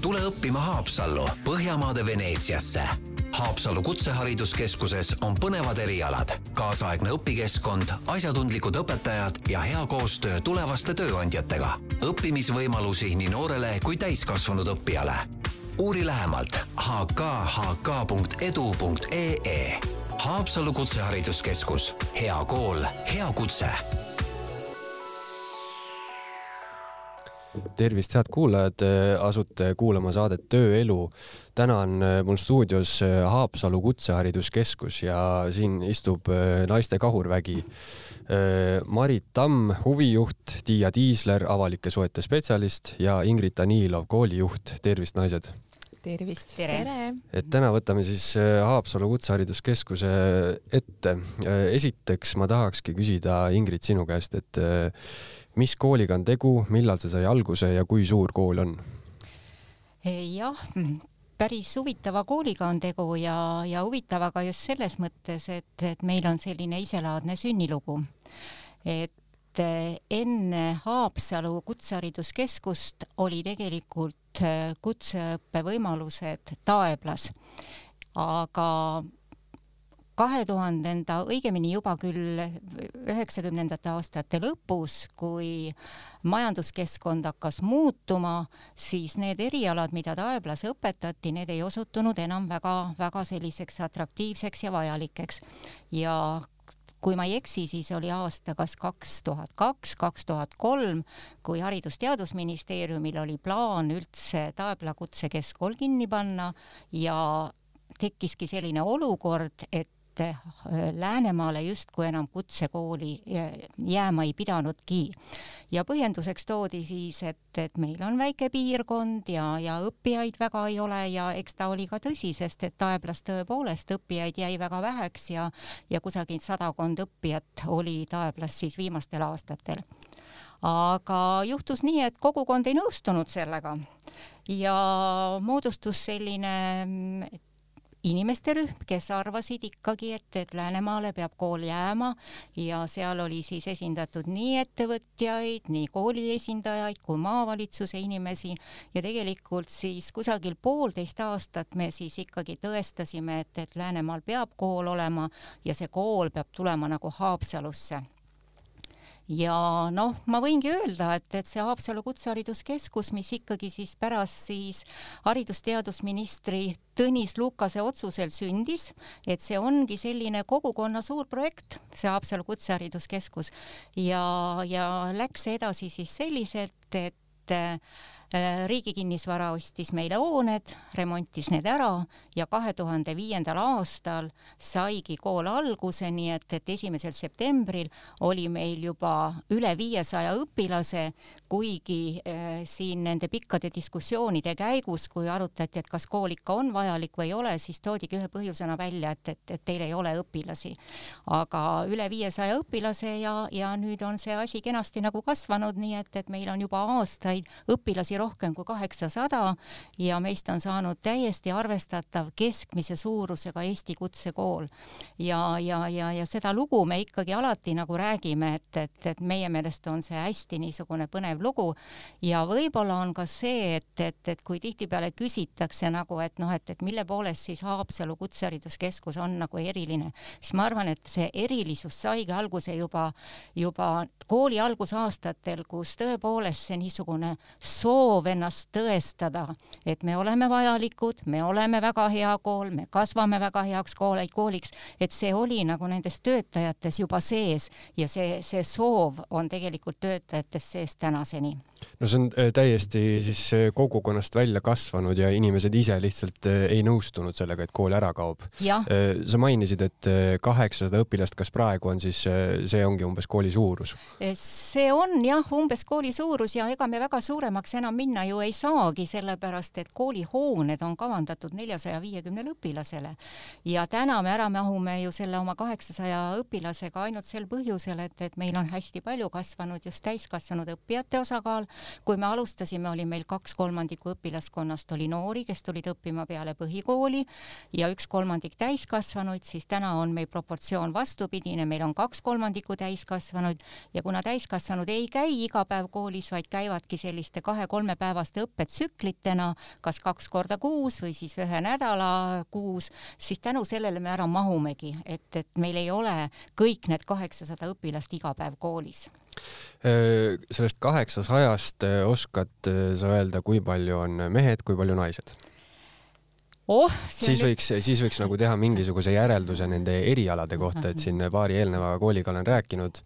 tule õppima Haapsallu, Põhjamaade Veneetsiasse. Haapsalu Kutsehariduskeskuses on põnevad erialad, kaasaegne õpikeskkond, asjatundlikud õpetajad ja hea koostöö tulevaste tööandjatega. õppimisvõimalusi nii noorele kui täiskasvanud õppijale. uuri lähemalt hkhk.edu.ee. Haapsalu Kutsehariduskeskus, hea kool, hea kutse tervist, head kuulajad, asute kuulama saadet Tööelu. täna on äh, mul stuudios äh, Haapsalu Kutsehariduskeskus ja siin istub äh, naiste kahurvägi. Marit Tamm, huvijuht, Tiia Tiisler, avalike suhete spetsialist ja Ingrid Danilov, koolijuht. tervist, naised tervist! tere! et täna võtame siis Haapsalu Kutsehariduskeskuse ette. esiteks ma tahakski küsida Ingrid sinu käest, et mis kooliga on tegu, millal see sai alguse ja kui suur kool on? jah, päris huvitava kooliga on tegu ja, ja huvitava ka just selles mõttes, et, et meil on selline iselaadne sünnilugu. et eh, enne Haapsalu Kutsehariduskeskust oli tegelikult eh, kutseõppevõimalused Taeblas, aga kahe tuhandenda, õigemini juba küll üheksakümnendate aastate lõpus, kui majanduskeskkond hakkas muutuma, siis need erialad, mida Taeblas õpetati, need ei osutunud enam väga-väga selliseks atraktiivseks ja vajalikeks. ja kui ma ei eksi, siis oli aasta kas kaks tuhat kaks, kaks tuhat kolm, kui Haridus-Teadusministeeriumil oli plaan üldse Taebla kutsekeskkool kinni panna ja tekkiski selline olukord, et et äh, Läänemaale justkui enam kutsekooli äh, jääma ei pidanudki. ja põhjenduseks toodi siis, et, et meil on väike piirkond ja, ja õppijaid väga ei ole ja eks ta oli ka tõsi, sest et Taeblas tõepoolest õppijaid jäi väga väheks ja, ja kusagil sadakond õppijat oli Taeblas siis viimastel aastatel aga juhtus nii, et kogukond ei nõustunud sellega ja moodustus selline inimeste rühm, kes arvasid ikkagi, et, et Läänemaale peab kool jääma. Ja seal oli siis esindatud nii ettevõtjaid, nii kooli esindajaid kui maavalitsuse inimesi. Ja tegelikult siis kusagil poolteist aastat me siis ikkagi tõestasime, et, et Läänemaal peab kool olema ja see kool peab tulema nagu Haapsalusse ja noh, ma võingi öelda, et, et see Haapsalu Kutsehariduskeskus, mis ikkagi siis pärast siis haridus-teadusministri Tõnis Lukase otsusel sündis, et see ongi selline kogukonna suur projekt, see Haapsalu Kutsehariduskeskus. Ja, ja läks edasi siis selliselt, et riigi kinnisvara ostis meile hooned, remontis need ära ja kahe tuhande viiendal aastal saigi kool alguse, nii et, et esimesel septembril oli meil juba üle viiesaja õpilase, kuigi äh, siin nende pikkade diskussioonide käigus, kui arutati, et kas kool ikka on vajalik või ei ole, siis toodigi ühe põhjusena välja, et, et, et teil ei ole õpilasi. aga üle viiesaja õpilase ja, ja nüüd on see asi kenasti nagu kasvanud, nii et, et meil on juba aastaid õpilasi rohkem kui kaheksasada ja meist on saanud täiesti arvestatav keskmise suurusega Eesti kutsekool. ja, ja, ja, ja seda lugu me ikkagi alati nagu räägime, et, et, et meie meelest on see hästi niisugune põnev lugu ja võib-olla on ka see, et, et, et kui tihtipeale küsitakse nagu, et noh, et, et mille poolest siis Haapsalu Kutsehariduskeskus on nagu eriline, siis ma arvan, et see erilisus saigi alguse juba, juba kooli algusaastatel, kus tõepoolest see niisugune soov soov ennast tõestada, et me oleme vajalikud, me oleme väga hea kool, me kasvame väga heaks kool, kooliks, et see oli nagu nendes töötajates juba sees ja see, see soov on tegelikult töötajates sees tänaseni. no see on äh, täiesti siis äh, kogukonnast välja kasvanud ja inimesed ise lihtsalt äh, ei nõustunud sellega, et kool ära kaob. sa mainisid, et kaheksasada õpilast, kas praegu on siis, see ongi umbes kooli suurus? see on jah, umbes kooli suurus ja ega me väga suuremaks enam minna ju ei saagi, sellepärast et koolihooned on kavandatud neljasaja viiekümnele õpilasele. ja täna me ära mahume ju selle oma kaheksasaja õpilasega ainult sel põhjusel, et, et meil on hästi palju kasvanud just täiskasvanud õppijate osakaal. kui me alustasime, oli meil kaks kolmandikku õpilaskonnast oli noori, kes tulid õppima peale põhikooli ja üks kolmandik täiskasvanuid, siis täna on meil proportsioon vastupidine, meil on kaks kolmandikku täiskasvanuid ja kuna täiskasvanud ei käi iga päev koolis, vaid käivadki selliste kahe-kolme kolmepäevaste õppetsüklitena, kas kaks korda kuus või siis ühe nädala kuus, siis tänu sellele me ära mahumegi, et, et meil ei ole kõik need kaheksasada õpilast iga päev koolis sellest kaheksasajast oskad sa öelda, kui palju on mehed, kui palju naised? Oh, siis võiks, siis võiks nagu teha mingisuguse järelduse nende erialade kohta, et siin paari eelneva kooliga olen rääkinud,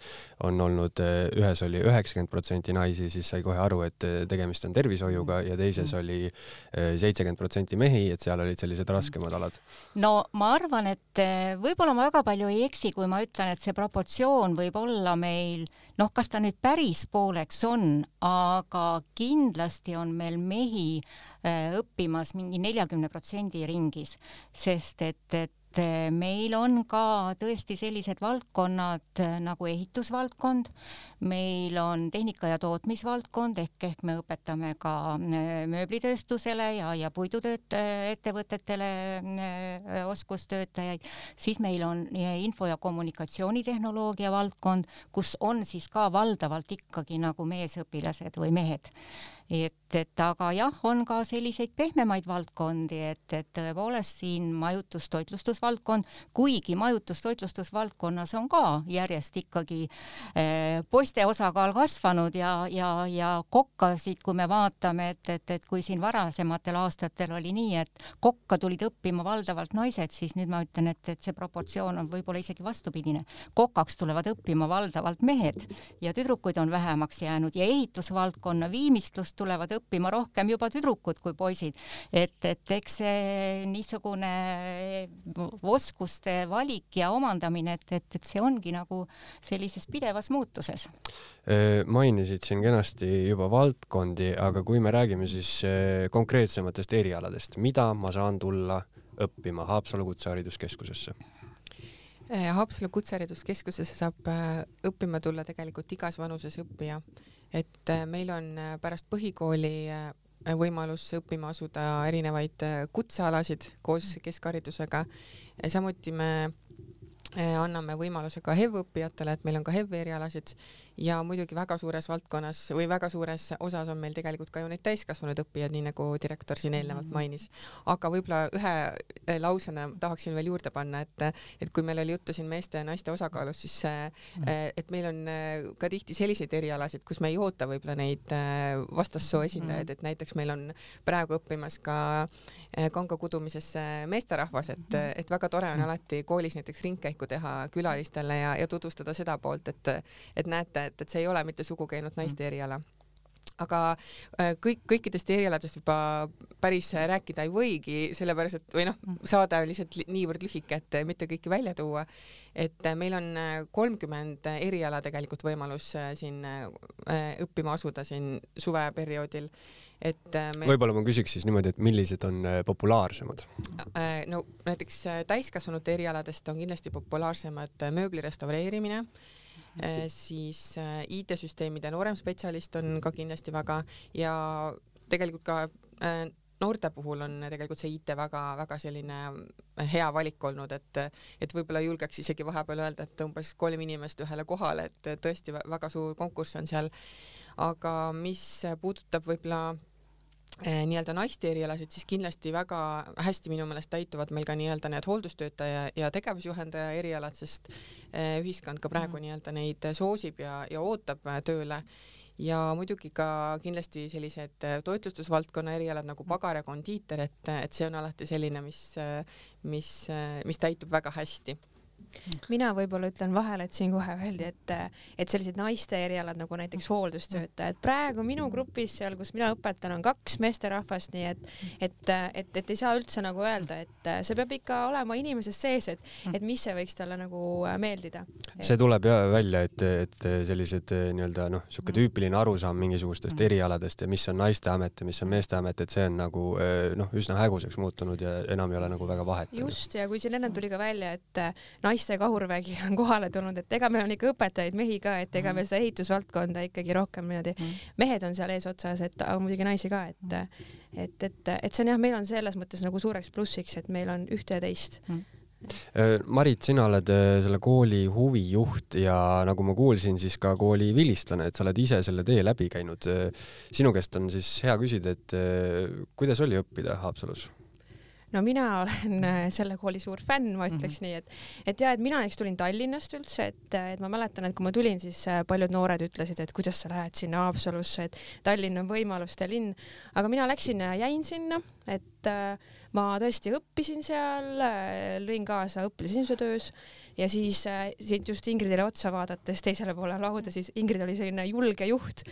on olnud, ühes oli üheksakümmend protsenti naisi, siis sai kohe aru, et tegemist on tervishoiuga ja teises oli eh, seitsekümmend protsenti mehi, et seal olid sellised raskemad alad. no ma arvan, et eh, võib-olla ma väga palju ei eksi, kui ma ütlen, et see proportsioon võib olla meil noh, kas ta nüüd päris pooleks on, aga kindlasti on meil mehi õppimas mingi neljakümne protsendi ringis, sest et, et meil on ka tõesti sellised valdkonnad nagu ehitusvaldkond, meil on tehnika- ja tootmisvaldkond ehk, ehk me õpetame ka äh, mööblitööstusele ja, ja puidutööt-, ettevõtetele äh, oskustöötajaid, siis meil on äh, info- ja kommunikatsioonitehnoloogia valdkond, kus on siis ka valdavalt ikkagi nagu meesõpilased või mehed et, et aga jah, on ka selliseid pehmemaid valdkondi, et, et tõepoolest siin majutus-toitlustusvaldkond, kuigi majutus-toitlustusvaldkonnas on ka järjest ikkagi eh, poiste osakaal kasvanud ja, ja, ja kokkasid, kui me vaatame, et, et, et kui siin varasematel aastatel oli nii, et kokka tulid õppima valdavalt naised, siis nüüd ma ütlen, et, et see proportsioon on võib-olla isegi vastupidine. kokaks tulevad õppima valdavalt mehed ja tüdrukuid on vähemaks jäänud ja ehitusvaldkonna viimistlus kust tulevad õppima rohkem juba tüdrukud kui poisid. et, et eks see niisugune oskuste valik ja omandamine, et, et, et see ongi nagu sellises pidevas muutuses. mainisid siin kenasti juba valdkondi, aga kui me räägime siis konkreetsematest erialadest, mida ma saan tulla õppima Haapsalu Kutsehariduskeskusesse? Haapsalu Kutsehariduskeskusesse saab õppima tulla tegelikult igas vanuses õppija et äh, meil on äh, pärast põhikooli äh, võimalus õppima asuda erinevaid kutsealasid koos keskharidusega. samuti me anname võimaluse ka HEV-õppijatele, et meil on ka HEV erialasid ja muidugi väga suures valdkonnas või väga suures osas on meil tegelikult ka ju neid täiskasvanud õppijaid, nii nagu direktor siin eelnevalt mhm. mainis. aga võib-olla ühe eh, lausena tahaksin veel juurde panna, et, et kui meil oli juttu siin meeste ja naiste osakaalust, siis mhm. eh, et meil on eh, ka tihti selliseid erialasid, kus me ei oota võib-olla neid vastassoo esindajaid, mhm. et näiteks meil on praegu õppimas ka kanga kudumises meesterahvas, et, et väga tore on alati koolis näiteks ringkäiku teha külalistele ja, ja tutvustada seda poolt, et, et näete, et, et see ei ole mitte sugugi ainult naiste mm. eriala aga äh, kõik, kõikidest erialadest juba päris rääkida ei võigi, sellepärast et või noh, mm. saade on lihtsalt niivõrd lühike, et mitte kõiki välja tuua. et äh, meil on äh, kolmkümmend eriala tegelikult võimalus siin õppima asuda siin suveperioodil et me... võib-olla ma küsiks siis niimoodi, et millised on populaarsemad? no näiteks täiskasvanute erialadest on kindlasti populaarsemad mööbli restaureerimine siis äh, IT-süsteemide noorem spetsialist on ka kindlasti väga ja tegelikult ka äh, noorte puhul on tegelikult see IT väga-väga selline hea valik olnud, et, et võib-olla julgeks isegi vahepeal öelda, et umbes kolm inimest ühele kohale, et tõesti väga suur konkurss on seal. aga mis puudutab võib-olla nii-öelda naiste erialasid, siis kindlasti väga hästi minu meelest täituvad meil ka nii-öelda need hooldustöötaja ja tegevusjuhendaja erialad, sest eh, ühiskond ka praegu mm. nii-öelda neid soosib ja, ja ootab tööle ja muidugi ka kindlasti sellised toitlustusvaldkonna erialad nagu pagar ja kondiiter, et, et see on alati selline, mis, mis, mis täitub väga hästi mina võib-olla ütlen vahele, et siin kohe öeldi, et, et sellised naiste erialad nagu näiteks hooldustöötajad, praegu minu grupis seal, kus mina õpetan, on kaks meesterahvast, nii et, et, et, et ei saa üldse nagu öelda, et see peab ikka olema inimeses sees, et, et mis see võiks talle nagu meeldida. see tuleb ja välja, et, et sellised nii-öelda noh, sihuke tüüpiline arusaam mingisugustest mm. erialadest ja mis on naisteamet ja mis on meesteamet, et see on nagu noh, üsna häguseks muutunud ja enam ei ole nagu väga vahet. just ja kui siin ennem tuli ka välja, et naiste naiste kahurvägi on kohale tulnud, et ega meil on ikka õpetajaid mehi ka, et ega mhm. me seda ehitusvaldkonda ikkagi rohkem niimoodi mm, mehed on seal eesotsas, et aga muidugi naisi ka, et -hmm. et, et, et see on jah, meil on selles mõttes nagu suureks plussiks, et meil on ühte ja teist mm. Marit, sina oled äh, selle kooli huvijuht ja nagu ma kuulsin, siis ka kooli vilistlane, et sa oled ise selle tee läbi käinud. Äh, sinu käest on siis hea küsida, et kuidas oli õppida Haapsalus? No mina olen selle kooli suur fänn, ma ütleks mm -hmm. nii, et, et ja, et mina näiteks tulin Tallinnast üldse, et, et ma mäletan, et kui ma tulin, siis paljud noored ütlesid, et kuidas sa lähed sinna Haapsalusse, et Tallinn on võimaluste linn, aga mina läksin ja jäin sinna, et äh, ma tõesti õppisin seal, lõin kaasa õpilasesinduse töös ja siis äh, siit just Ingridile otsa vaadates teisele poole lauda, siis Ingrid oli selline julge juht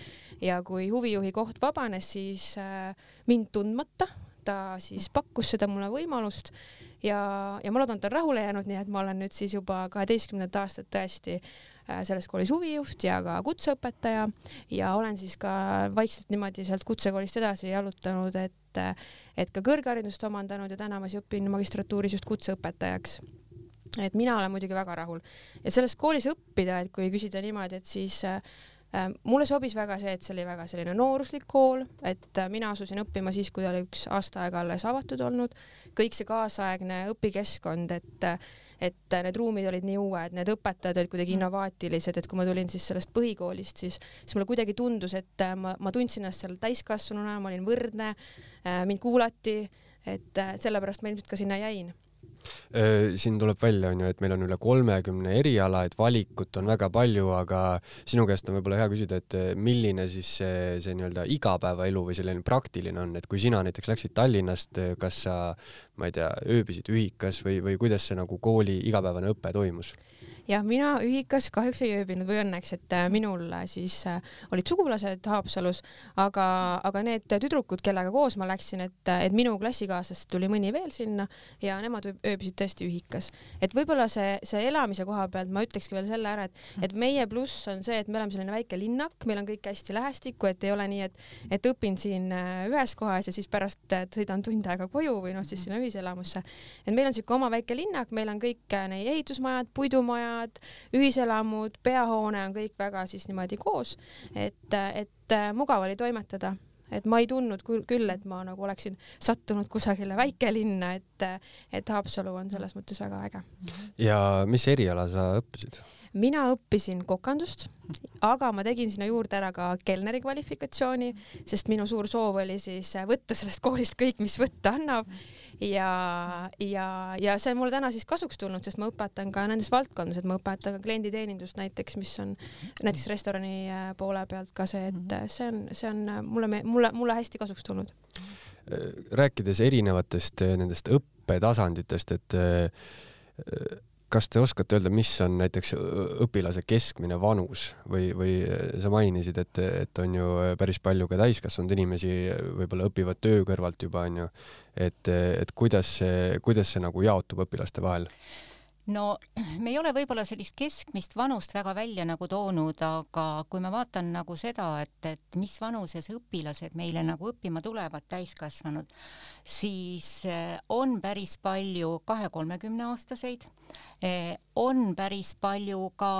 ja kui huvijuhi koht vabanes, siis äh, mind tundmata ta siis pakkus seda mulle võimalust ja, ja ma loodan, et ta on rahule jäänud, nii et ma olen nüüd siis juba kaheteistkümnendat aastat tõesti äh, selles koolis huvijuht ja ka kutseõpetaja ja olen siis ka vaikselt niimoodi sealt kutsekoolist edasi jalutanud, et et ka kõrgharidust omandanud ja täna ma siis õpin magistratuuris just kutseõpetajaks. Et mina olen muidugi väga rahul. Ja selles koolis õppida, et kui küsida niimoodi, et siis äh, mulle sobis väga see, et see oli väga selline nooruslik kool, et äh, mina asusin õppima siis, kui ta oli üks aasta aega alles avatud olnud, kõik see kaasaegne õpikeskkond, et äh, et need ruumid olid nii uued, need õpetajad olid kuidagi mm. innovaatilised, et kui ma tulin siis sellest põhikoolist, siis, siis mulle kuidagi tundus, et ma, ma tundsin ennast seal täiskasvanuna, ma olin võrdne, mind kuulati, et sellepärast ma ilmselt ka sinna jäin Äh, siin tuleb välja, on ju, et meil on üle kolmekümne eriala, et valikut on väga palju, aga sinu käest on võib-olla hea küsida, et äh, milline siis see, see nii-öelda igapäevaelu või selline praktiline on, et kui sina näiteks läksid Tallinnast, äh, kas sa, ma ei tea, ööbisid ühikas või, või kuidas see nagu kooli igapäevane õpe toimus? Jah, mina ühikas kahjuks ei ööbinud või õnneks, et äh, minul äh, siis äh, olid sugulased Haapsalus, aga, aga need tüdrukud, kellega koos ma läksin, et, et minu klassikaaslastest tuli mõni veel sinna ja nemad ööbisid tõesti ühikas. et võib-olla see, see elamise koha pealt ma ütlekski veel selle ära, et, et meie pluss on see, et me oleme selline väike linnak, meil on kõik hästi lähestikku, et ei ole nii, et, et õpin siin ühes kohas ja siis pärast sõidan tund aega koju või noh, siis sinna ühiselamusse. et meil on siuke oma väike linnak, meil on kõik need ehitusmajad, puidumajad, majad, ühiselamud, peahoone on kõik väga siis niimoodi koos, et, et äh, mugav oli toimetada et ma ei tundnud küll, et ma nagu oleksin sattunud kusagile väikelinna, et, et Haapsalu on selles mõttes väga äge. ja mis eriala sa õppisid? mina õppisin kokandust, aga ma tegin sinna juurde ära ka kelneri kvalifikatsiooni, sest minu suur soov oli siis võtta sellest koolist kõik, mis võtta annab ja, ja, ja see on mulle täna siis kasuks tulnud, sest ma õpetan ka nendes valdkondades, et ma õpetan ka klienditeenindust näiteks, mis on näiteks restorani äh, poole pealt ka see, et mhm. see on, see on mulle, mulle, mulle hästi kasuks tulnud. rääkides erinevatest äh, nendest õppetasanditest, et äh, kas te oskate öelda, mis on näiteks õpilase keskmine vanus või, või sa mainisid, et, et on ju päris palju ka täiskasvanud inimesi võib-olla õpivad töö kõrvalt juba onju, et, et kuidas see, kuidas see nagu jaotub õpilaste vahel? No me ei ole võib-olla sellist keskmist vanust väga välja nagu toonud, aga kui ma vaatan nagu seda, et, et mis vanuses õpilased meile nagu õppima tulevad, täiskasvanud, siis eh, on päris palju kahe-kolmekümne aastaseid, eh, on päris palju ka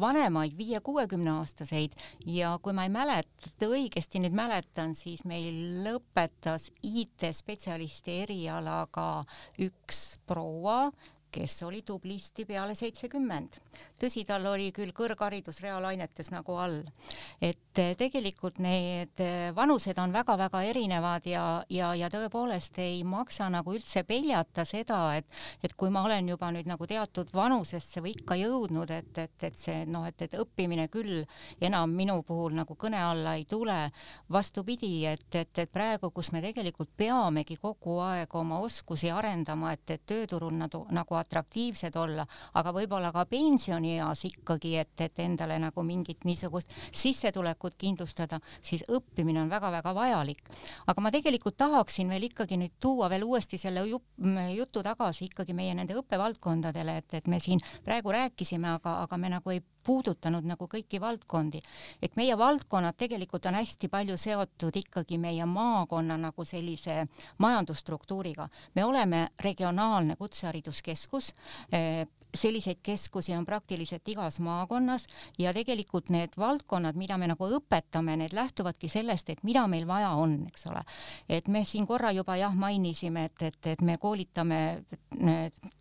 vanemaid, viie-kuuekümne aastaseid ja kui ma ei mäleta, õigesti nüüd mäletan, siis meil lõpetas IT-spetsialisti erialaga üks proua, kes oli tublisti peale seitsekümmend. tõsi, tal oli küll kõrgharidus reaalainetes nagu all. et eh, tegelikult need eh, vanused on väga-väga erinevad ja, ja, ja tõepoolest ei maksa nagu üldse peljata seda, et, et kui ma olen juba nüüd nagu teatud vanusesse või ikka jõudnud, et, et, et see noh, et, et õppimine küll enam minu puhul nagu kõne alla ei tule. vastupidi, et, et, et praegu, kus me tegelikult peamegi kogu aeg oma oskusi arendama, et, et tööturul nagu, nagu atraktiivsed olla, aga võib-olla ka pensionieas ikkagi, et, et endale nagu mingit niisugust sissetulekut kindlustada, siis õppimine on väga-väga vajalik. aga ma tegelikult tahaksin veel ikkagi nüüd tuua veel uuesti selle jutu tagasi ikkagi meie nende õppevaldkondadele, et, et me siin praegu rääkisime, aga, aga me nagu ei puudutanud nagu kõiki valdkondi. et meie valdkonnad tegelikult on hästi palju seotud ikkagi meie maakonna nagu sellise majandusstruktuuriga. me oleme regionaalne kutsehariduskeskus, eh, selliseid keskusi on praktiliselt igas maakonnas ja tegelikult need valdkonnad, mida me nagu õpetame, need lähtuvadki sellest, et mida meil vaja on, eks ole. et me siin korra juba jah mainisime, et, et, et me koolitame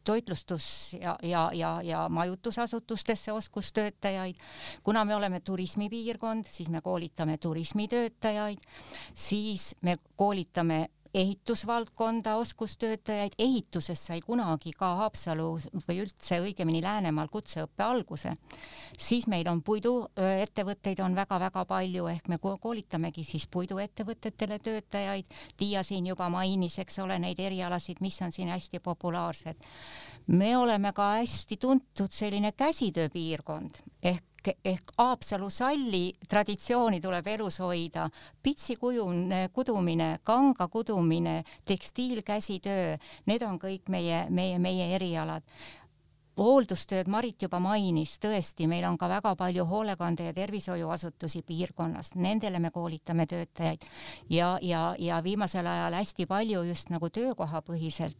toitlustus ja, ja, ja, ja majutusasutustesse oskustöötajaid. kuna me oleme turismipiirkond, siis me koolitame turismitöötajaid, siis me koolitame ehitusvaldkonda oskustöötajaid, ehituses sai kunagi ka Haapsalu või üldse õigemini Läänemaal kutseõppe alguse. siis meil on puiduettevõtteid on väga-väga palju, ehk me koolitamegi siis puiduettevõtetele töötajaid. Tiia siin juba mainis, eks ole, neid erialasid, mis on siin hästi populaarsed. me oleme ka hästi tuntud selline käsitööpiirkond ehk ehk, ehk Haapsalu salli traditsiooni tuleb elus hoida. pitsi kujun, kudumine, kanga kudumine, tekstiilkäsitöö, need on kõik meie, meie, meie erialad. Hooldustööd Marit juba mainis, tõesti, meil on ka väga palju hoolekande- ja tervishoiuasutusi piirkonnas, nendele me koolitame töötajaid. Ja, ja, ja viimasel ajal hästi palju just nagu töökohapõhiselt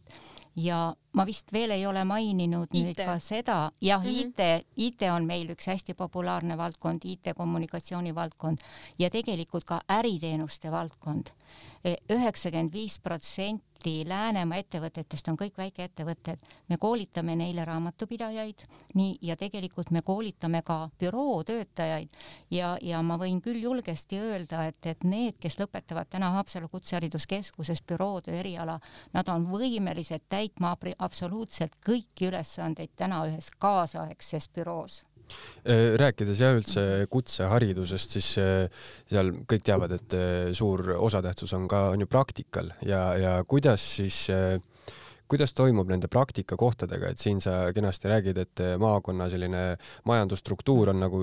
ja ma vist veel ei ole maininud IT. nüüd ka seda, jah mm, -hmm. IT, IT on meil üks hästi populaarne valdkond, IT-kommunikatsiooni valdkond ja tegelikult ka äriteenuste valdkond. E, üheksakümmend viis protsenti Läänemaa ettevõtetest on kõik väikeettevõtted, me koolitame neile raamatupidajaid, nii, ja tegelikult me koolitame ka bürootöötajaid ja, ja ma võin küll julgesti öelda, et, et need, kes lõpetavad täna Haapsalu Kutsehariduskeskuses bürootöö eriala, nad on võimelised täitma absoluutselt kõiki ülesandeid täna ühes kaasaegses büroos rääkides jah üldse kutseharidusest, siis äh, seal kõik teavad, et äh, suur osatähtsus on ka, on ju praktikal ja, ja kuidas siis äh, kuidas toimub nende praktikakohtadega, et siin sa kenasti räägid, et maakonna selline majandusstruktuur on nagu,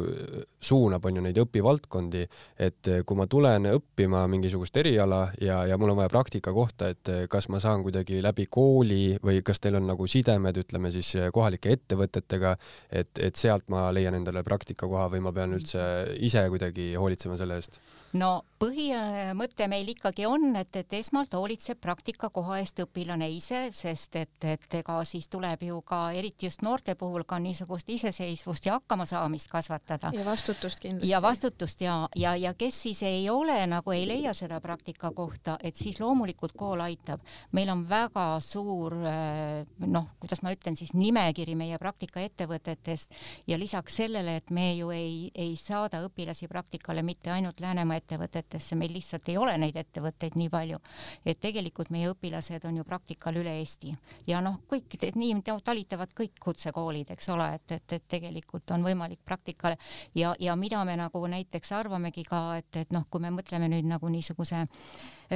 suunab, on ju neid õpivaldkondi, et kui ma tulen õppima mingisugust eriala ja, ja mul on vaja praktikakohta, et kas ma saan kuidagi läbi kooli või kas teil on nagu sidemed, ütleme siis kohalike ettevõtetega, et, et sealt ma leian endale praktikakoha või ma pean üldse ise kuidagi hoolitsema selle eest? No põhimõte meil ikkagi on, et, et esmalt hoolitseb praktikakoha eest õpilane ise, sest et, et ega siis tuleb ju ka eriti just noorte puhul ka niisugust iseseisvust ja hakkamasaamist kasvatada. ja vastutust kindlasti. ja vastutust ja, ja, ja kes siis ei ole nagu ei leia seda praktikakohta, et siis loomulikult kool aitab. meil on väga suur noh, kuidas ma ütlen siis nimekiri meie praktikaettevõtetest ja lisaks sellele, et me ju ei, ei saada õpilasi praktikale mitte ainult Läänemaa ettevõtetesse, meil lihtsalt ei ole neid ettevõtteid nii palju, et tegelikult meie õpilased on ju praktikal üle Eesti. Ja noh, kõik nii talitavad kõik kutsekoolid, eks ole, et, et, et tegelikult on võimalik praktikale. Ja, ja mida me nagu näiteks arvamegi ka, et, et noh, kui me mõtleme nüüd nagu niisuguse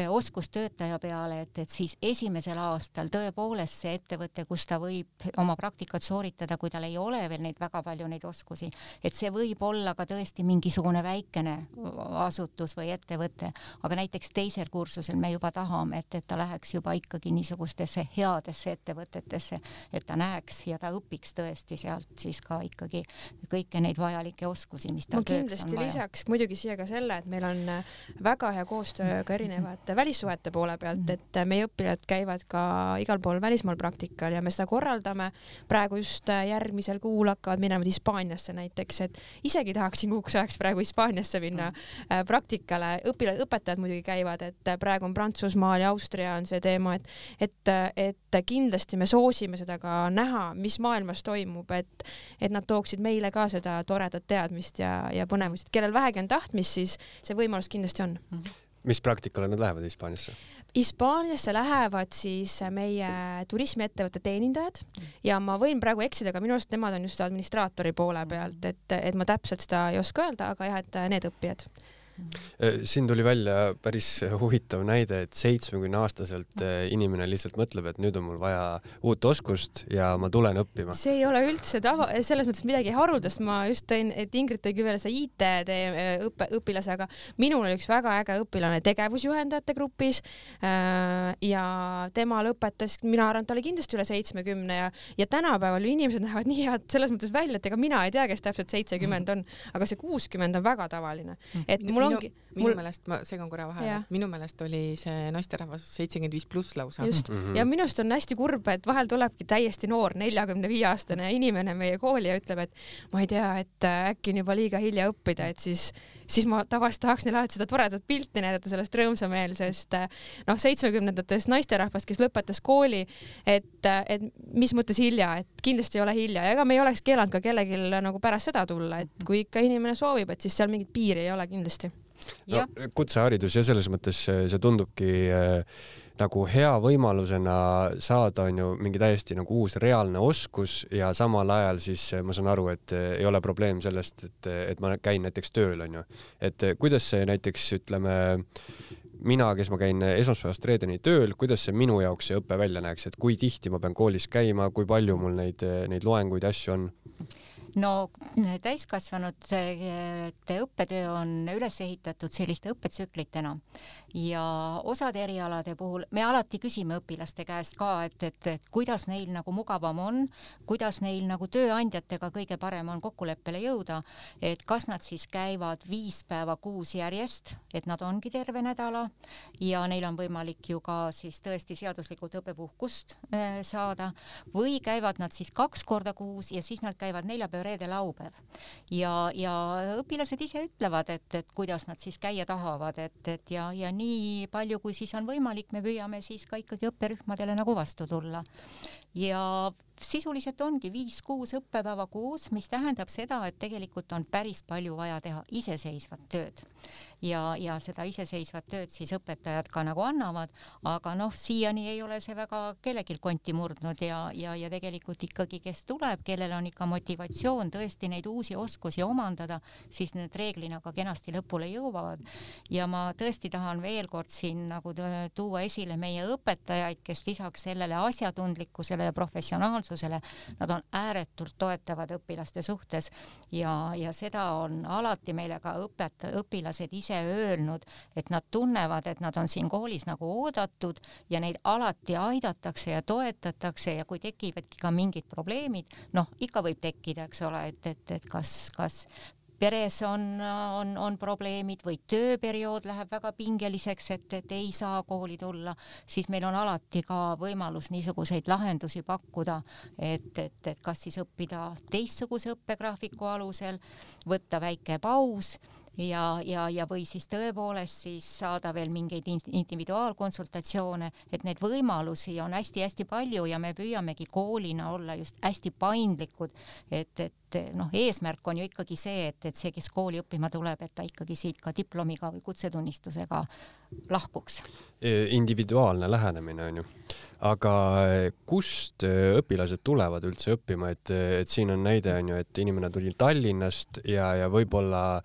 oskustöötaja peale, et, et siis esimesel aastal tõepoolest see ettevõte, kus ta võib oma praktikat sooritada, kui tal ei ole veel neid väga palju neid oskusi, et see võib olla ka tõesti mingisugune väikene asutus, asutus või ettevõte, aga näiteks teisel kursusel me juba tahame, et, et ta läheks juba ikkagi niisugustesse headesse ettevõtetesse, et ta näeks ja ta õpiks tõesti sealt siis ka ikkagi kõiki neid vajalikke oskusi, mis tal tööks on vaja. lisaks muidugi siia ka selle, et meil on äh, väga hea koostöö ka erinevate välissuhete poole pealt, mm. et äh, meie õpilased käivad ka igal pool välismaal praktikal ja me seda korraldame. praegu just äh, järgmisel kuul hakkavad minema Hispaaniasse näiteks, et isegi tahaksin kuuks ajaks praegu Hispaaniasse minna mm. Praktikale õpilased, õpetajad muidugi käivad, et praegu on Prantsusmaal ja Austria on see teema, et, et, et kindlasti me soosime seda ka näha, mis maailmas toimub, et, et nad tooksid meile ka seda toredat teadmist ja, ja põnevust, et kellel vähegi on tahtmist, siis see võimalus kindlasti on mm. -hmm mis praktikale nad lähevad Hispaaniasse? Hispaaniasse lähevad siis meie turismiettevõtte teenindajad ja ma võin praegu eksida, aga minu arust nemad on just administraatori poole pealt, et, et ma täpselt seda ei oska öelda, aga jah, et need õppijad siin tuli välja päris huvitav näide, et seitsmekümne aastaselt äh, inimene lihtsalt mõtleb, et nüüd on mul vaja uut oskust ja ma tulen õppima. see ei ole üldse tava, selles mõttes midagi haruldast, ma just tõin, et Ingrid tõi küll veel see IT õppe, õpilase, aga minul oli üks väga äge õpilane tegevusjuhendajate grupis äh, ja tema lõpetas, mina arvan, et ta oli kindlasti üle seitsmekümne ja, ja tänapäeval inimesed näevad nii head selles mõttes välja, et ega mina ei tea, kes täpselt seitsekümmend on, aga see kuuskümmend on väga tavaline, et mul on ongi minu Mul- meelest, ma segan korra vahele minu meelest oli see naisterahvas seitsekümmend viis pluss lausa. just Mhm. ja minu arust on hästi kurb, et vahel tulebki täiesti noor neljakümne viie aastane inimene meie kooli ja ütleb, et ma ei tea, et äh, äkki on juba liiga hilja õppida, et siis siis ma tavaliselt tahaks neile alati seda toredat pilti näidata sellest rõõmsameelsest äh, noh, seitsmekümnendatest naisterahvast, kes lõpetas kooli, et, et mis mõttes hilja, et kindlasti ei ole hilja ja ega me ei oleks keelanud ka kellelgi nagu pärast seda tulla, et kui ikka inimene soovib, et siis seal mingit piiri ei ole kindlasti. No, kutseharidus ja selles mõttes see tundubki äh, nagu hea võimalusena saada onju mingi täiesti nagu uus reaalne oskus ja samal ajal siis äh, ma saan aru, et äh, ei ole probleem sellest, et, et ma käin näiteks tööl onju, et äh, kuidas see näiteks ütleme mina, kes ma käin esmaspäevast reedeni tööl, kuidas see minu jaoks see õpe välja näeks, et kui tihti ma pean koolis käima, kui palju mul neid, neid loenguid ja asju on? No täiskasvanute õppetöö on üles ehitatud selliste õppetsüklitena. Ja osade erialade puhul me alati küsime õpilaste käest ka, et, et, et kuidas neil nagu mugavam on, kuidas neil nagu tööandjatega kõige parem on kokkuleppele jõuda, et kas nad siis käivad viis päeva kuus järjest, et nad ongi terve nädala ja neil on võimalik ju ka siis tõesti seaduslikult õppepuhkust äh, saada või käivad nad siis kaks korda kuus ja siis nad käivad neljapäev, reede, laupäev ja, ja õpilased ise ütlevad, et, et kuidas nad siis käia tahavad, et, et ja, ja nii palju, kui siis on võimalik, me püüame siis ka ikkagi õpperühmadele nagu vastu tulla. ja sisuliselt ongi viis-kuus õppepäeva kuus, mis tähendab seda, et tegelikult on päris palju vaja teha iseseisvat tööd ja, ja seda iseseisvat tööd siis õpetajad ka nagu annavad, aga noh, siiani ei ole see väga kellelgi konti murdnud ja, ja, ja tegelikult ikkagi, kes tuleb, kellel on ikka motivatsioon tõesti neid uusi oskusi omandada, siis need reeglina ka kenasti lõpule jõuavad. ja ma tõesti tahan veel kord siin nagu tuua esile meie õpetajaid, kes lisaks sellele asjatundlikkusele ja professionaalsusele, nad on ääretult toetavad õpilaste suhtes ja, ja seda on alati meile ka õpetaja, õpilased ise öelnud, et nad tunnevad, et nad on siin koolis nagu oodatud ja neid alati aidatakse ja toetatakse ja kui tekivadki ka mingid probleemid, noh, ikka võib tekkida, eks ole, et, et, et kas, kas peres on, on, on probleemid või tööperiood läheb väga pingeliseks, et, et ei saa kooli tulla, siis meil on alati ka võimalus niisuguseid lahendusi pakkuda, et, et, et kas siis õppida teistsuguse õppegraafiku alusel, võtta väike paus ja, ja, ja või siis tõepoolest siis saada veel mingeid in- individuaalkonsultatsioone, et neid võimalusi on hästi-hästi palju ja me püüamegi koolina olla just hästi paindlikud, et, et noh, eesmärk on ju ikkagi see, et, et see, kes kooli õppima tuleb, et ta ikkagi siit ka diplomiga või kutsetunnistusega lahkuks. individuaalne lähenemine onju, aga kust õpilased tulevad üldse õppima, et, et siin on näide onju, et inimene tuli Tallinnast ja, ja võib-olla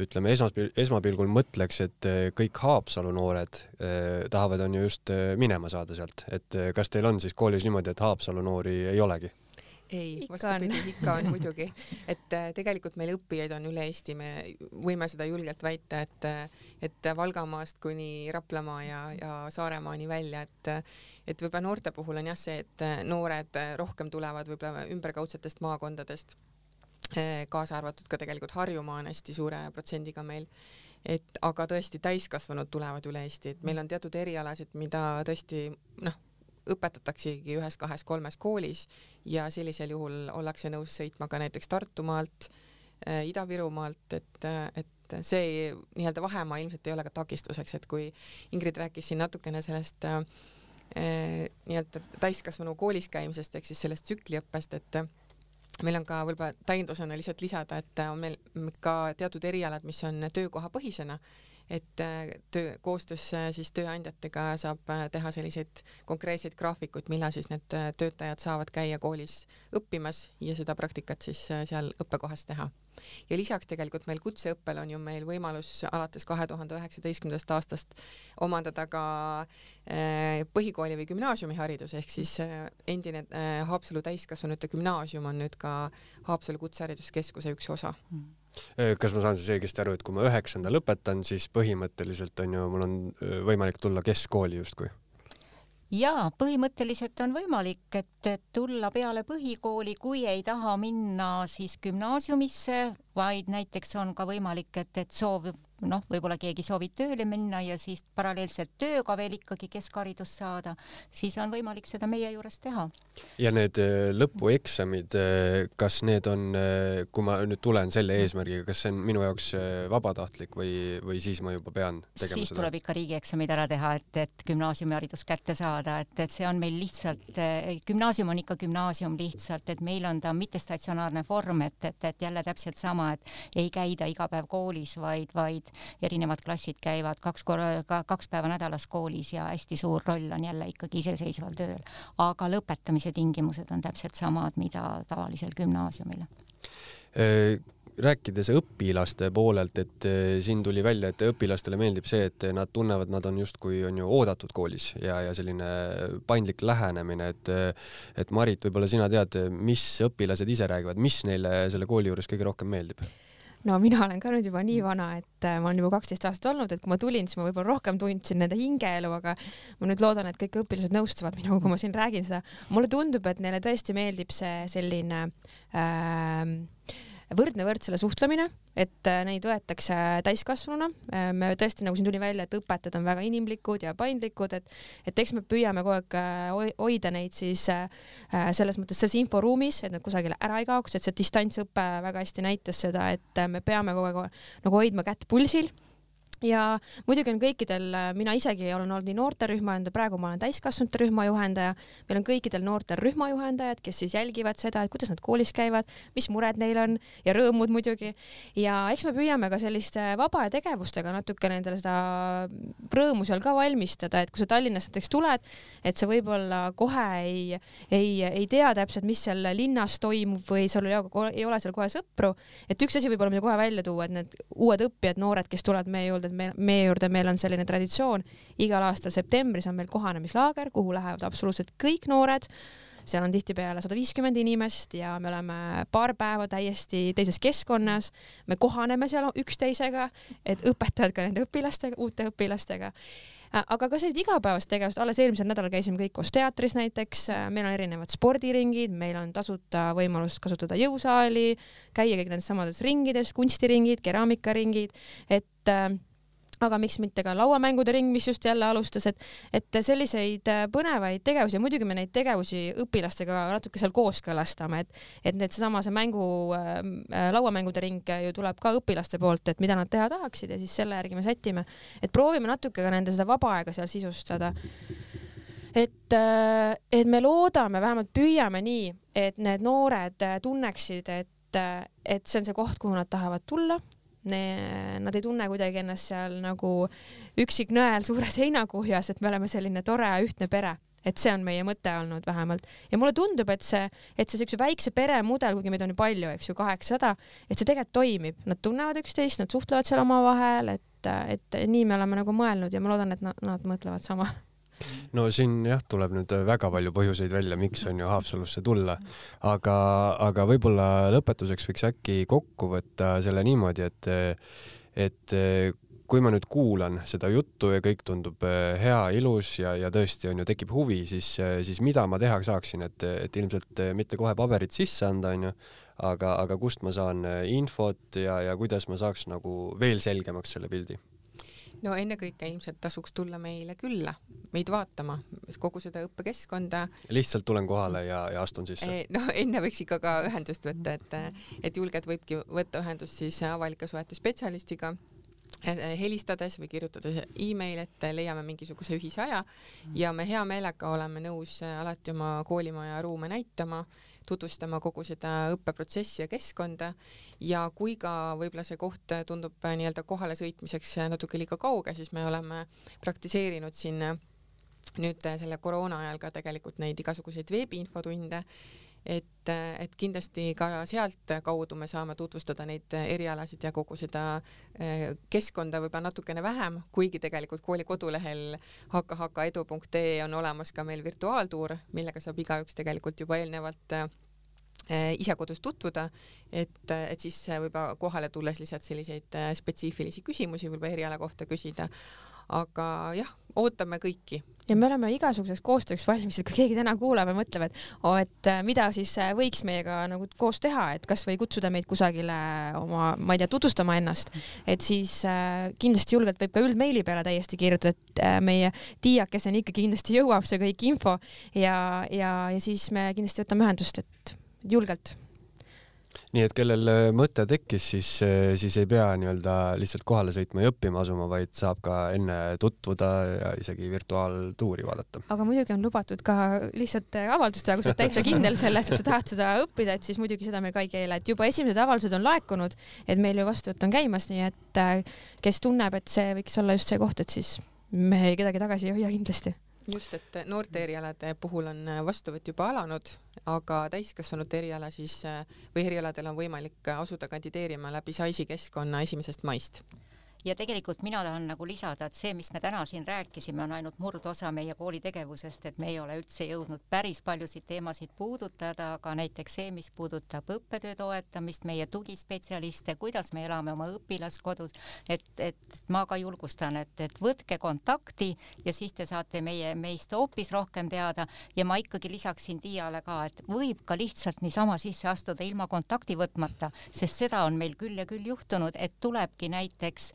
ütleme esmaspil-, esmapilgul mõtleks, et kõik Haapsalu noored eh, tahavad onju just eh, minema saada sealt, et eh, kas teil on siis koolis niimoodi, et Haapsalu noori ei olegi? ei, vastupidi, ikka on muidugi, et äh, tegelikult meil õppijaid on üle Eesti, me võime seda julgelt väita, et et Valgamaast kuni Raplamaa ja, ja Saaremaani välja, et et võib-olla noorte puhul on jah see, et noored rohkem tulevad võib-olla ümberkaudsetest maakondadest, kaasa arvatud ka tegelikult Harjumaa on hästi suure protsendiga meil. Et aga tõesti täiskasvanud tulevad üle Eesti, et meil on teatud erialasid, mida tõesti noh, õpetataksegi ühes-kahes-kolmes koolis ja sellisel juhul ollakse nõus sõitma ka näiteks Tartumaalt äh,, Ida-Virumaalt, et, et see nii-öelda vahemaa ilmselt ei ole ka takistuseks, et kui Ingrid rääkis siin natukene sellest äh, nii-öelda täiskasvanu koolis käimisest ehk siis sellest tsükliõppest, et meil on ka võib-olla täiendusena lihtsalt lisada, et on meil ka teatud erialad, mis on töökohapõhisena, et äh, töö, koostöös äh, siis tööandjatega saab äh, teha selliseid konkreetseid graafikuid, millal siis need töötajad saavad käia koolis õppimas ja seda praktikat siis seal õppekohas teha ja lisaks tegelikult meil kutseõppel on ju meil võimalus alates kahe tuhande üheksateistkümnendast aastast omandada ka põhikooli või gümnaasiumiharidus ehk siis endine Haapsalu täiskasvanute gümnaasium on nüüd ka Haapsalu Kutsehariduskeskuse üks osa. Kas ma saan siis õigesti aru, et kui ma üheksanda lõpetan, siis põhimõtteliselt on ju, mul on võimalik tulla keskkooli justkui? jaa, põhimõtteliselt on võimalik, et tulla peale põhikooli, kui ei taha minna siis gümnaasiumisse, vaid näiteks on ka võimalik, et, et soov noh, võib-olla keegi soovib tööle minna ja siis paralleelselt tööga veel ikkagi keskharidust saada, siis on võimalik seda meie juures teha. ja need äh, lõpueksamid, äh, kas need on, äh, kui ma nüüd tulen selle eesmärgiga, kas see on minu jaoks vabatahtlik või, või siis ma juba pean tegema siis seda? tuleb ikka riigieksamid ära teha, et, et gümnaasiumiharidus kätte saada, et, et see on meil lihtsalt, gümnaasium on ikka gümnaasium lihtsalt, et meil on ta mittestatsionaarne vorm, et, et, et jälle täpselt sama, et ei käida iga päev koolis, vaid, vaid erinevad klassid käivad kaks korra, kaks päeva nädalas koolis ja hästi suur roll on jälle ikkagi iseseisval tööl. aga lõpetamise tingimused on täpselt samad, mida tavalisel gümnaasiumil äh, rääkides õpilaste poolelt, et äh, siin tuli välja, et õpilastele meeldib see, et nad tunnevad, nad on justkui on ju oodatud koolis ja, ja selline paindlik lähenemine, et et Marit, võib-olla sina tead, mis õpilased ise räägivad, mis neile selle kooli juures kõige rohkem meeldib? no mina olen ka nüüd juba nii vana, et äh, ma olen juba kaksteist aastat olnud, et kui ma tulin, siis ma võib-olla rohkem tundsin nende hingeelu, aga ma nüüd loodan, et kõik õpilased nõustuvad minuga, kui ma siin räägin seda. mulle tundub, et neile tõesti meeldib see selline äh, võrdne võrdsele suhtlemine, et äh, neid võetakse täiskasvanuna. Äh, me tõesti, nagu siin tuli välja, et õpetajad on väga inimlikud ja paindlikud, et, et eks me püüame kogu aeg äh, hoida neid siis selles mõttes selles inforuumis, et nad kusagile ära ei kaoks, et see distantsõpe väga hästi näitas seda, et me peame kogu aeg nagu hoidma kätt pulsil ja muidugi on kõikidel, mina isegi olen olnud nii noorterühma juhendaja, praegu ma olen täiskasvanute rühma juhendaja, meil on kõikidel noortel rühmajuhendajad, kes siis jälgivad seda, et kuidas nad koolis käivad, mis mured neil on ja rõõmud muidugi. ja eks me püüame ka selliste vaba tegevustega natuke nendele seda rõõmu seal ka valmistada, et kui sa Tallinnasse näiteks tuled, et sa võib-olla kohe ei, ei, ei tea täpselt, mis seal linnas toimub või sul ei ole seal kohe sõpru, et üks asi võib-olla, mida kohe välja tuua, et need uued õppijad, noored, kes tulevad meie juurde, et me, meie juurde meil on selline traditsioon, igal aastal septembris on meil kohanemislaager, kuhu lähevad absoluutselt kõik noored. Seal on tihtipeale sada viiskümmend inimest ja me oleme paar päeva täiesti teises keskkonnas. me kohaneme seal üksteisega, et õpetajad ka nende õpilastega, uute õpilastega. Aga ka sellised igapäevased tegevused, alles eelmisel nädalal käisime kõik koos teatris näiteks, meil on erinevad spordiringid, meil on tasuta võimalus kasutada jõusaali, käia kõik nendes samades ringides, kunstiringid, keraamikaringid, et äh, aga miks mitte ka lauamängude ring, mis just jälle alustas, et, et selliseid äh, põnevaid tegevusi muidugi me neid tegevusi õpilastega natuke seal kooskõlastame, et, et need seesama, see mängu äh, äh, lauamängude ring ju tuleb ka õpilaste poolt, et mida nad teha tahaksid ja siis selle järgi me sätime, et proovime natuke ka nende seda vaba aega seal sisustada. et, äh, et me loodame, vähemalt püüame nii, et need noored tunneksid, et, et see on see koht, kuhu nad tahavad tulla Nad ei tunne kuidagi ennast seal nagu üksik nõel suures heinakuhjas, et me oleme selline tore ühtne pere. Et see on meie mõte olnud vähemalt. Ja mulle tundub, et see, et see siukse väikse pere mudel, kuigi meid on ju palju, eks ju, kaheksasada, et see tegelikult toimib, nad tunnevad üksteist, nad suhtlevad seal omavahel, et, et nii me oleme nagu mõelnud ja ma loodan, et nad, nad mõtlevad sama no siin jah, tuleb nüüd väga palju põhjuseid välja, miks on ju Haapsalusse tulla, aga, aga võib-olla lõpetuseks võiks äkki kokku võtta selle niimoodi, et, et kui ma nüüd kuulan seda juttu ja kõik tundub hea, ilus ja, ja tõesti on ju, tekib huvi, siis, siis mida ma teha saaksin, et, et ilmselt mitte kohe paberit sisse anda, onju, aga, aga kust ma saan infot ja, ja kuidas ma saaks nagu veel selgemaks selle pildi no ennekõike ilmselt tasuks tulla meile külla, meid vaatama, kogu seda õppekeskkonda. lihtsalt tulen kohale ja, ja astun sisse? Eh, no enne võiks ikka ka ühendust võtta, et, et julgelt võibki võtta ühendust siis avalike suhete spetsialistiga eh, helistades või kirjutades email, et leiame mingisuguse ühise aja ja me hea meelega oleme nõus alati oma koolimaja ruume näitama tutvustama kogu seda õppeprotsessi ja keskkonda. Ja kui ka võib-olla see koht tundub nii-öelda kohale sõitmiseks natuke liiga kauge, siis me oleme praktiseerinud siin nüüd selle koroona ajal ka tegelikult neid igasuguseid veebiinfotunde et, et kindlasti ka sealtkaudu me saame tutvustada neid erialasid ja kogu seda eh, keskkonda võib-olla natukene vähem, kuigi tegelikult kooli kodulehel hkhedu.ee on olemas ka meil virtuaaltuur, millega saab igaüks tegelikult juba eelnevalt eh, ise kodus tutvuda, et, et siis võib-olla kohale tulles lihtsalt selliseid eh, spetsiifilisi küsimusi võib-olla eriala kohta küsida aga jah, ootame kõiki. Ja me oleme igasuguseks koostööks valmis, et kui keegi täna kuulab ja mõtleb, et oo, et äh, mida siis äh, võiks meiega nagu koos teha, et kasvõi kutsuda meid kusagile oma, ma ei tea, tutvustama ennast, et siis äh, kindlasti julgelt võib ka üldmeili peale täiesti kirjutada, et äh, meie tiiakeseni ikka kindlasti jõuab see kõik info ja, ja, ja siis me kindlasti võtame ühendust, et julgelt nii et kellel äh, mõte tekkis, siis, äh, siis ei pea nii-öelda lihtsalt kohale sõitma ja õppima asuma, vaid saab ka enne tutvuda ja isegi virtuaaltuuri vaadata. aga muidugi on lubatud ka lihtsalt äh, avaldust teha, kui sa oled täitsa kindel selles, et sa tahad seda õppida, et siis muidugi seda me ka ei keela, et juba esimesed avaldused on laekunud, et meil ju vastuvõtt on käimas, nii et kes tunneb, et see võiks olla just see koht, et siis me kedagi tagasi ei hoia kindlasti just, et noorte erialade puhul on vastuvõtt juba alanud, aga täiskasvanute eriala siis või erialadel on võimalik asuda kandideerima läbi SAIS-i keskkonna esimesest maist ja tegelikult mina tahan nagu lisada, et see, mis me täna siin rääkisime, on ainult murdosa meie kooli tegevusest, et me ei ole üldse jõudnud päris paljusid teemasid puudutada, aga näiteks see, mis puudutab õppetöö toetamist, meie tugispetsialiste, kuidas me elame oma õpilaskodus, et, et ma ka julgustan, et, et võtke kontakti ja siis te saate meie, meist hoopis rohkem teada. Ja ma ikkagi lisaksin Tiiale ka, et võib ka lihtsalt niisama sisse astuda ilma kontakti võtmata, sest seda on meil küll ja küll juhtunud, et tulebki näiteks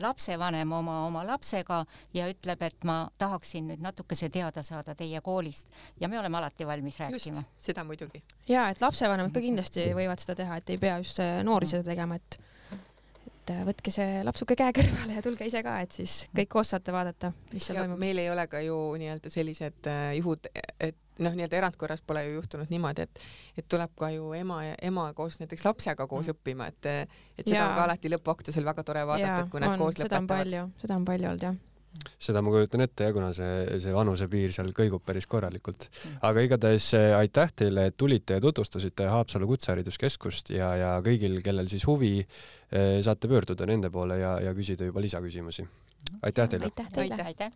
lapsevanem oma, oma lapsega ja ütleb, et ma tahaksin nüüd natukese teada saada teie koolist ja me oleme alati valmis rääkima. seda muidugi. ja et lapsevanemad ka kindlasti võivad seda teha, et ei pea just noori seda tegema, et et äh, võtke see lapsuke käe kõrvale ja tulge ise ka, et siis kõik koos saate vaadata, mis seal ja toimub. meil ei ole ka ju nii-öelda sellised äh, juhud, et noh, nii-öelda erandkorras pole ju juhtunud niimoodi, et et tuleb ka ju ema ja ema koos näiteks lapsega koos mm. õppima, et et seda ja. on ka alati lõpuaktusel väga tore vaadata, et kui nad on, koos lõpetavad. seda on palju olnud jah seda ma kujutan ette jah, kuna see, see vanusepiir seal kõigub päris korralikult. Mm. aga igatahes eh, aitäh teile, et tulite ja tutvustasite Haapsalu Kutsehariduskeskust ja, ja kõigil, kellel siis huvi, eh, saate pöörduda nende poole ja, ja küsida juba lisaküsimusi. aitäh teile! aitäh teile!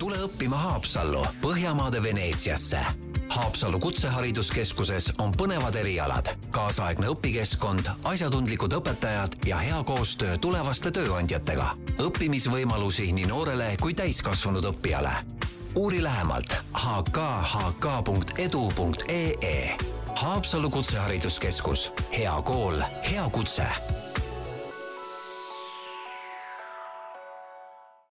Tule õppima Haapsallu, Põhjamaade Veneetsiasse. Haapsalu Kutsehariduskeskuses on põnevad erialad, kaasaegne õpikeskkond, asjatundlikud õpetajad ja hea koostöö tulevaste tööandjatega. õppimisvõimalusi nii noorele kui täiskasvanud õppijale. uuri lähemalt hkhk.edu.ee. Haapsalu Kutsehariduskeskus, hea kool, hea kutse